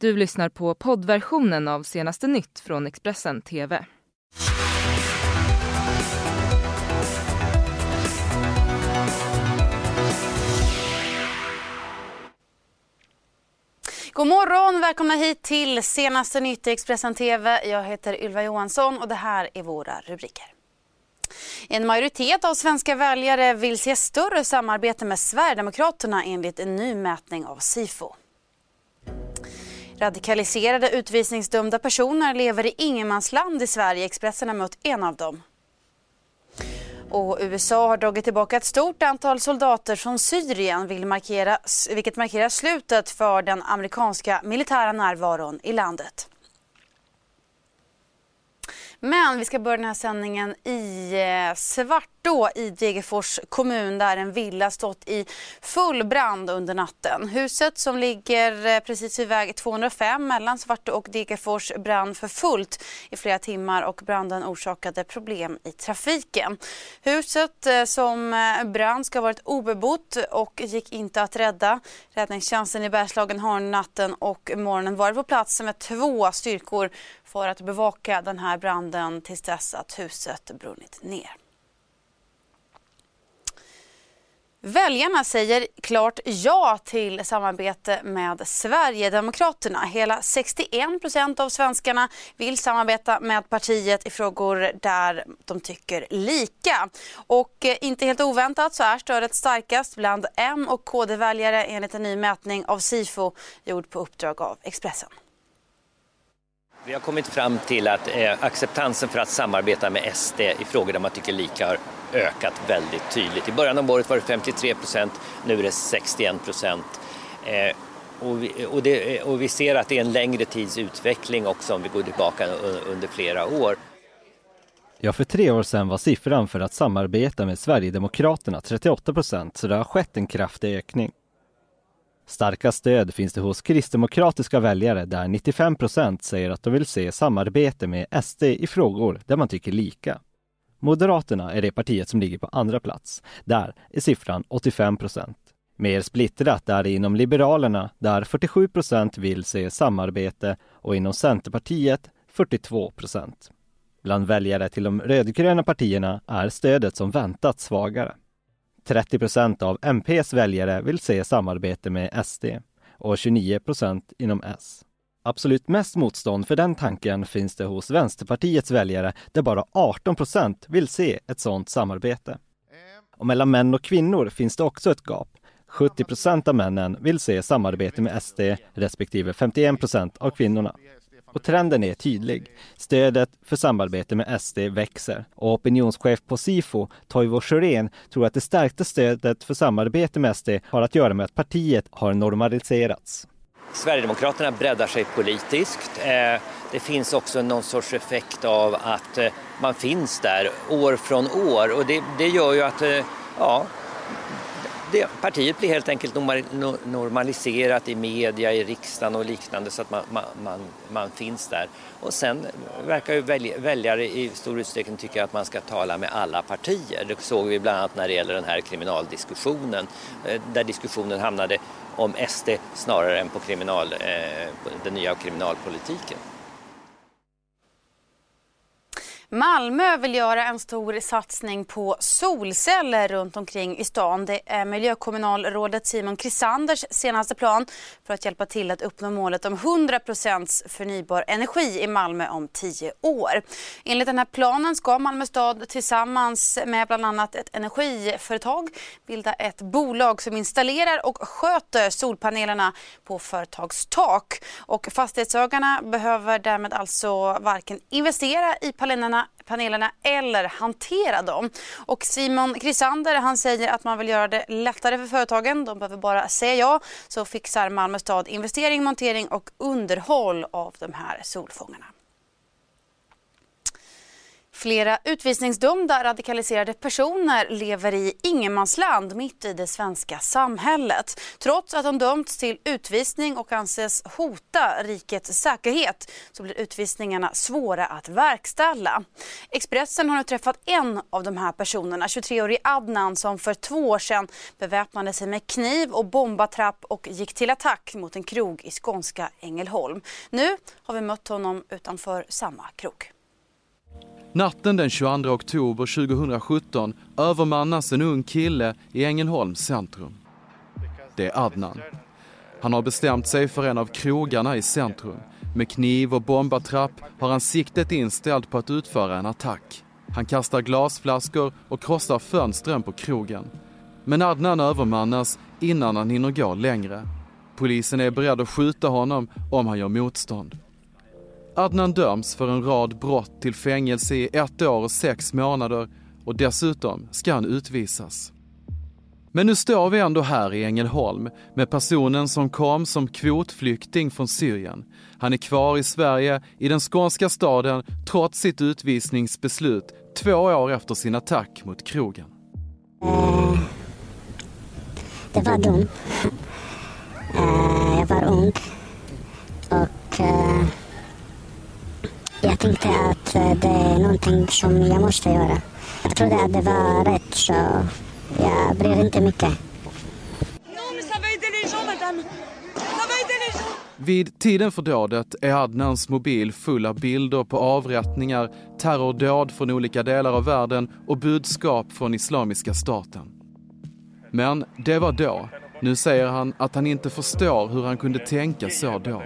Du lyssnar på poddversionen av senaste nytt från Expressen TV. God morgon! Välkomna hit till senaste nytt i Expressen TV. Jag heter Ylva Johansson och det här är våra rubriker. En majoritet av svenska väljare vill se större samarbete med Sverigedemokraterna enligt en ny mätning av Sifo. Radikaliserade utvisningsdömda personer lever i ingenmansland i Sverige. Expressen har mött en av dem. Och USA har dragit tillbaka ett stort antal soldater från Syrien vill markera, vilket markerar slutet för den amerikanska militära närvaron i landet. Men vi ska börja den här sändningen i eh, Svartå i Degerfors kommun där en villa stått i full brand under natten. Huset som ligger eh, precis vid väg 205 mellan Svartå och Degerfors brann för fullt i flera timmar och branden orsakade problem i trafiken. Huset eh, som brann ska ha varit obebott och gick inte att rädda. Räddningstjänsten i Bergslagen har natten och morgonen varit på plats med två styrkor för att bevaka den här branden tills dess att huset brunnit ner. Väljarna säger klart ja till samarbete med Sverigedemokraterna. Hela 61 procent av svenskarna vill samarbeta med partiet i frågor där de tycker lika. Och eh, inte helt oväntat så är stödet starkast bland M och KD-väljare enligt en ny mätning av Sifo gjord på uppdrag av Expressen. Vi har kommit fram till att eh, acceptansen för att samarbeta med SD i frågor där man tycker lika har ökat väldigt tydligt. I början av året var det 53 procent, nu är det 61 procent. Eh, och, vi, och, det, eh, och vi ser att det är en längre tids utveckling också om vi går tillbaka under flera år. Ja, för tre år sedan var siffran för att samarbeta med Sverigedemokraterna 38 procent, så det har skett en kraftig ökning. Starka stöd finns det hos kristdemokratiska väljare där 95 procent säger att de vill se samarbete med SD i frågor där man tycker lika. Moderaterna är det partiet som ligger på andra plats. Där är siffran 85 procent. Mer splittrat är det inom Liberalerna där 47 procent vill se samarbete och inom Centerpartiet 42 procent. Bland väljare till de rödgröna partierna är stödet som väntat svagare. 30 procent av MPs väljare vill se samarbete med SD och 29 procent inom S. Absolut mest motstånd för den tanken finns det hos Vänsterpartiets väljare där bara 18 procent vill se ett sådant samarbete. Och mellan män och kvinnor finns det också ett gap. 70 procent av männen vill se samarbete med SD respektive 51 procent av kvinnorna. Och trenden är tydlig. Stödet för samarbete med SD växer och opinionschef på Sifo, Toivo Sjörén, tror att det stärkta stödet för samarbete med SD har att göra med att partiet har normaliserats. Sverigedemokraterna breddar sig politiskt. Eh, det finns också någon sorts effekt av att eh, man finns där år från år och det, det gör ju att eh, ja, det, partiet blir helt enkelt normaliserat i media, i riksdagen och liknande så att man, man, man, man finns där. Och sen verkar ju väljare i stor utsträckning tycka att man ska tala med alla partier. Det såg vi bland annat när det gäller den här kriminaldiskussionen eh, där diskussionen hamnade om SD snarare än på kriminal, eh, den nya kriminalpolitiken. Malmö vill göra en stor satsning på solceller runt omkring i stan. Det är miljökommunalrådet Simon Krisanders senaste plan för att hjälpa till att uppnå målet om 100% förnybar energi i Malmö om tio år. Enligt den här planen ska Malmö stad tillsammans med bland annat ett energiföretag bilda ett bolag som installerar och sköter solpanelerna på företagstak. Och fastighetsägarna behöver därmed alltså varken investera i panelerna panelerna eller hantera dem. Och Simon Krisander han säger att man vill göra det lättare för företagen. De behöver bara säga ja så fixar Malmö stad investering, montering och underhåll av de här solfångarna. Flera utvisningsdömda radikaliserade personer lever i ingenmansland mitt i det svenska samhället. Trots att de dömts till utvisning och anses hota rikets säkerhet så blir utvisningarna svåra att verkställa. Expressen har nu träffat en av de här personerna, 23-årige Adnan som för två år sedan beväpnade sig med kniv och bombatrapp och gick till attack mot en krog i skånska Ängelholm. Nu har vi mött honom utanför samma krog. Natten den 22 oktober 2017 övermannas en ung kille i Ängelholms centrum. Det är Adnan. Han har bestämt sig för en av krogarna i centrum. Med kniv och bombatrapp har han siktet inställt på att utföra en attack. Han kastar glasflaskor och krossar fönstren på krogen. Men Adnan övermannas innan han hinner gå längre. Polisen är beredd att skjuta honom om han gör motstånd. Adnan döms för en rad brott till fängelse i ett år och sex månader och dessutom ska han utvisas. Men nu står vi ändå här i Ängelholm med personen som kom som kvotflykting från Syrien. Han är kvar i Sverige, i den skånska staden, trots sitt utvisningsbeslut två år efter sin attack mot krogen. Det var dumt. Jag var ung och uh, jag tänkte att eh, det är någonting som jag måste göra. Jag trodde att det var rätt så jag bryr inte mycket. Vid tiden för dådet är Adnans mobil full av bilder på avrättningar, terrordåd från olika delar av världen och budskap från Islamiska staten. Men det var då. Nu säger han att han inte förstår hur han kunde tänka så då.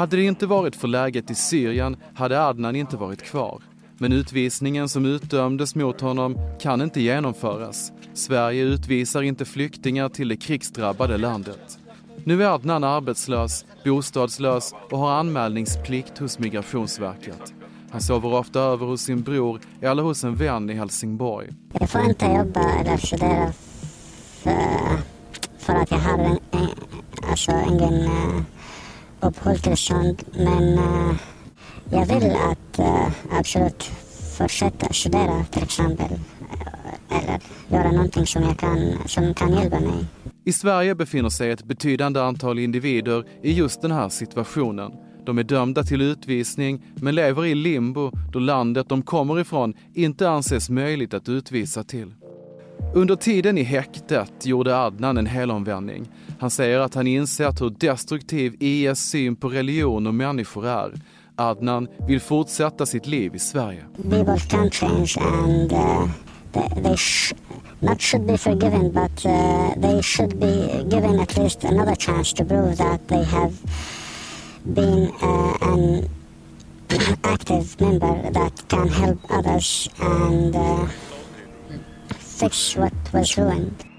Hade det inte varit för läget i Syrien hade Adnan inte varit kvar. Men utvisningen som utdömdes mot honom kan inte genomföras. Sverige utvisar inte flyktingar till det krigsdrabbade landet. Nu är Adnan arbetslös, bostadslös och har anmälningsplikt hos Migrationsverket. Han sover ofta över hos sin bror eller hos en vän i Helsingborg. Jag får inte jobba eller studera för, för att jag har en, en, alltså ingen uh, uppehållstillstånd. Men uh, jag vill att uh, absolut fortsätta studera till exempel. Eh, eller göra någonting som, jag kan, som kan hjälpa mig. I Sverige befinner sig ett betydande antal individer i just den här situationen. De är dömda till utvisning men lever i limbo då landet de kommer ifrån inte anses möjligt att utvisa till. Under tiden i häktet gjorde Adnan en helomvändning. Han säger att han insett hur destruktiv e IS syn på religion och människor är. Adnan vill fortsätta sitt liv i Sverige. People can change and uh, they, they sh not should be forgiven but uh, they should be given at least another chance to prove that they have been uh, an active member that can help others and uh, fix what was ruined.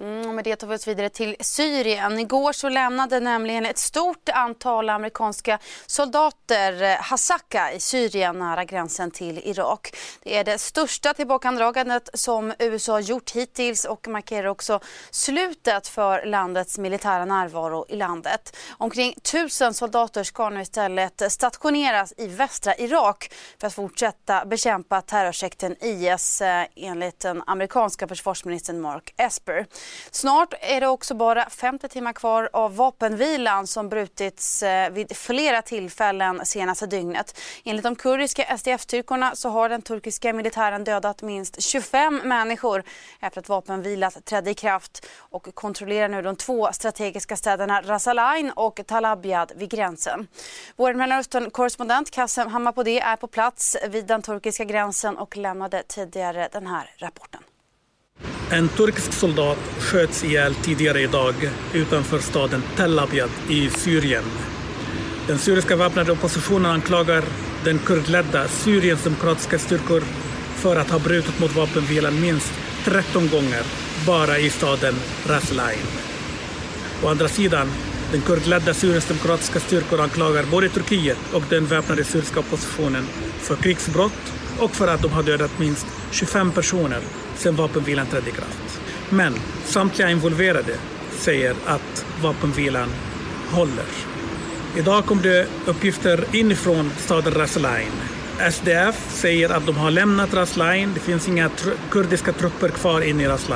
Mm, med det tar vi oss vidare till Syrien. Igår så lämnade nämligen ett stort antal amerikanska soldater eh, Hasaka i Syrien nära gränsen till Irak. Det är det största tillbakadragandet som USA gjort hittills och markerar också slutet för landets militära närvaro i landet. Omkring tusen soldater ska nu istället stationeras i västra Irak för att fortsätta bekämpa terrorsekten IS eh, enligt den amerikanska försvarsministern Mark Esper. Snart är det också bara 50 timmar kvar av vapenvilan som brutits eh, vid flera tillfällen senaste dygnet. Enligt de kurdiska SDF-styrkorna så har den turkiska militären dödat minst 25 människor efter att vapenvilat trädde i kraft och kontrollerar nu de två strategiska städerna Ras och Talabiyad vid gränsen. Vår Mellanöstern-korrespondent Kassem Hammarpodé är på plats vid den turkiska gränsen och lämnade tidigare den här rapporten. En turkisk soldat sköts ihjäl tidigare idag utanför staden Tel Abyad i Syrien. Den syriska väpnade oppositionen anklagar den kurdledda Syriens demokratiska styrkor för att ha brutit mot vapenvilan minst 13 gånger bara i staden Ras Å andra sidan, den kurdledda Syriens demokratiska styrkor anklagar både Turkiet och den väpnade syriska oppositionen för krigsbrott och för att de har dödat minst 25 personer sedan vapenvilan trädde i kraft. Men samtliga involverade säger att vapenvilan håller. Idag kom det uppgifter inifrån staden Ras SDF säger att de har lämnat Ras Det finns inga tr kurdiska trupper kvar inne i Ras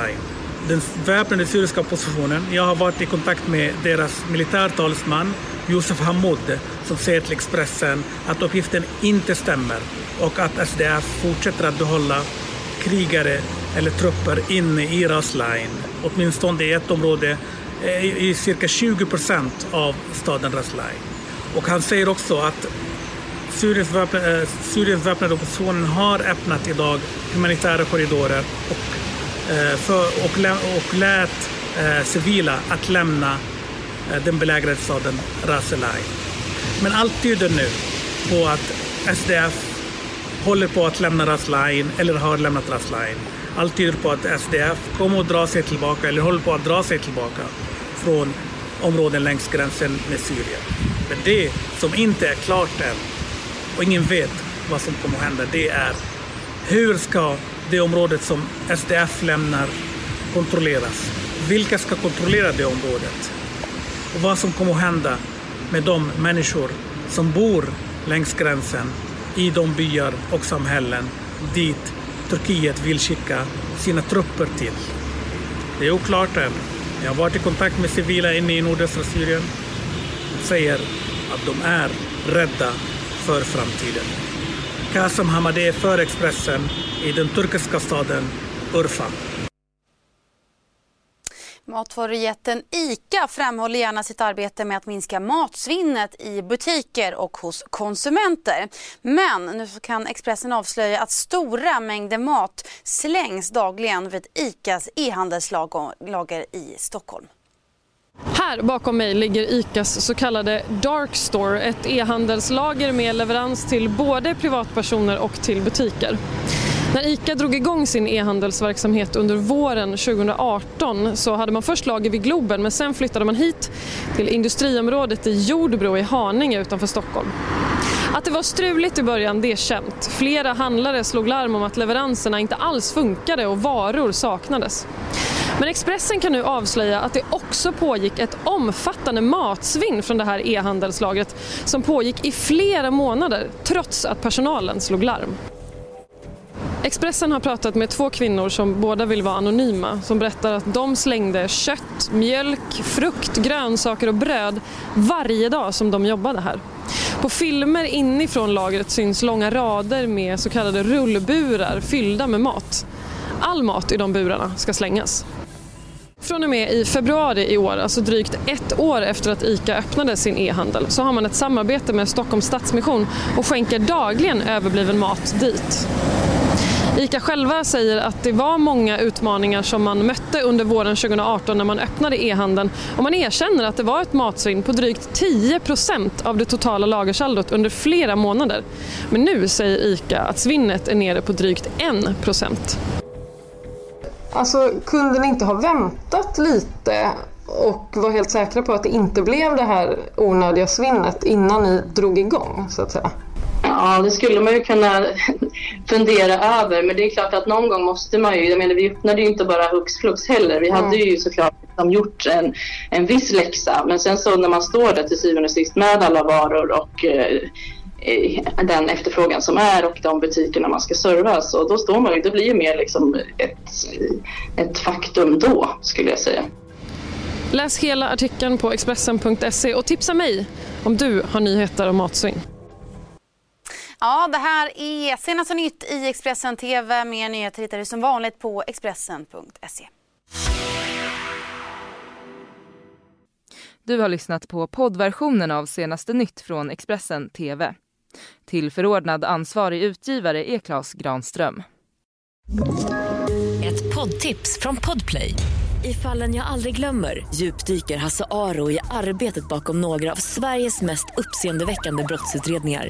Den väpnade syriska oppositionen, jag har varit i kontakt med deras militärtalesman Josef Hamoud som säger till Expressen att uppgiften inte stämmer och att SDF fortsätter att behålla krigare eller trupper inne i Ras Al Åtminstone i ett område eh, i cirka 20 procent av staden Ras Al Och han säger också att Syriens, eh, väpnade, opposition Syriens väpnade oppositionen har öppnat idag humanitära korridorer och, eh, för, och, lä, och lät civila att lämna den belägrade staden Ras Al Men allt tyder nu på att SDF håller på att lämna Ras eller har lämnat Ras Allt tyder på att SDF kommer att dra sig tillbaka eller håller på att dra sig tillbaka från områden längs gränsen med Syrien. Men det som inte är klart än och ingen vet vad som kommer att hända, det är hur ska det området som SDF lämnar kontrolleras? Vilka ska kontrollera det området? Och vad som kommer att hända med de människor som bor längs gränsen i de byar och samhällen dit Turkiet vill skicka sina trupper till. Det är oklart än. Jag har varit i kontakt med civila inne i nordöstra Syrien. De säger att de är rädda för framtiden. Kasem Hamadeh för Expressen i den turkiska staden Urfa. Matvarujätten ICA framhåller gärna sitt arbete med att minska matsvinnet i butiker och hos konsumenter. Men nu kan Expressen avslöja att stora mängder mat slängs dagligen vid ICAs e-handelslager i Stockholm. Här bakom mig ligger ICAs så kallade Dark Store, ett e-handelslager med leverans till både privatpersoner och till butiker. När ICA drog igång sin e-handelsverksamhet under våren 2018 så hade man först lager vid Globen men sen flyttade man hit till industriområdet i Jordbro i Haninge utanför Stockholm. Att det var struligt i början det är känt. Flera handlare slog larm om att leveranserna inte alls funkade och varor saknades. Men Expressen kan nu avslöja att det också pågick ett omfattande matsvinn från det här e-handelslagret som pågick i flera månader trots att personalen slog larm. Expressen har pratat med två kvinnor som båda vill vara anonyma som berättar att de slängde kött, mjölk, frukt, grönsaker och bröd varje dag som de jobbade här. På filmer inifrån lagret syns långa rader med så kallade rullburar fyllda med mat. All mat i de burarna ska slängas. Från och med i februari i år, alltså drygt ett år efter att ICA öppnade sin e-handel, så har man ett samarbete med Stockholms Stadsmission och skänker dagligen överbliven mat dit. ICA själva säger att det var många utmaningar som man mötte under våren 2018 när man öppnade e-handeln och man erkänner att det var ett matsvinn på drygt 10% av det totala lagersaldot under flera månader. Men nu säger ICA att svinnet är nere på drygt 1 Alltså kunde ni inte ha väntat lite och var helt säkra på att det inte blev det här onödiga svinnet innan ni drog igång så att säga? Ja, det skulle man ju kunna fundera över. Men det är klart att någon gång måste man ju... Jag menar, vi öppnade ju inte bara hux flux heller. Vi hade mm. ju såklart liksom gjort en, en viss läxa. Men sen så när man står där till syvende och sist med alla varor och eh, den efterfrågan som är och de butikerna man ska serva. Så då står man ju, det blir ju mer liksom ett, ett faktum då skulle jag säga. Läs hela artikeln på Expressen.se och tipsa mig om du har nyheter om matsvinn. Ja, det här är senaste nytt i Expressen TV. Mer nyheter hittar du som vanligt på Expressen.se. Du har lyssnat på poddversionen av senaste nytt från Expressen TV. Tillförordnad ansvarig utgivare är Klas Granström. Ett poddtips från Podplay. I fallen jag aldrig glömmer djupdyker Hasse Aro i arbetet bakom några av Sveriges mest uppseendeväckande brottsutredningar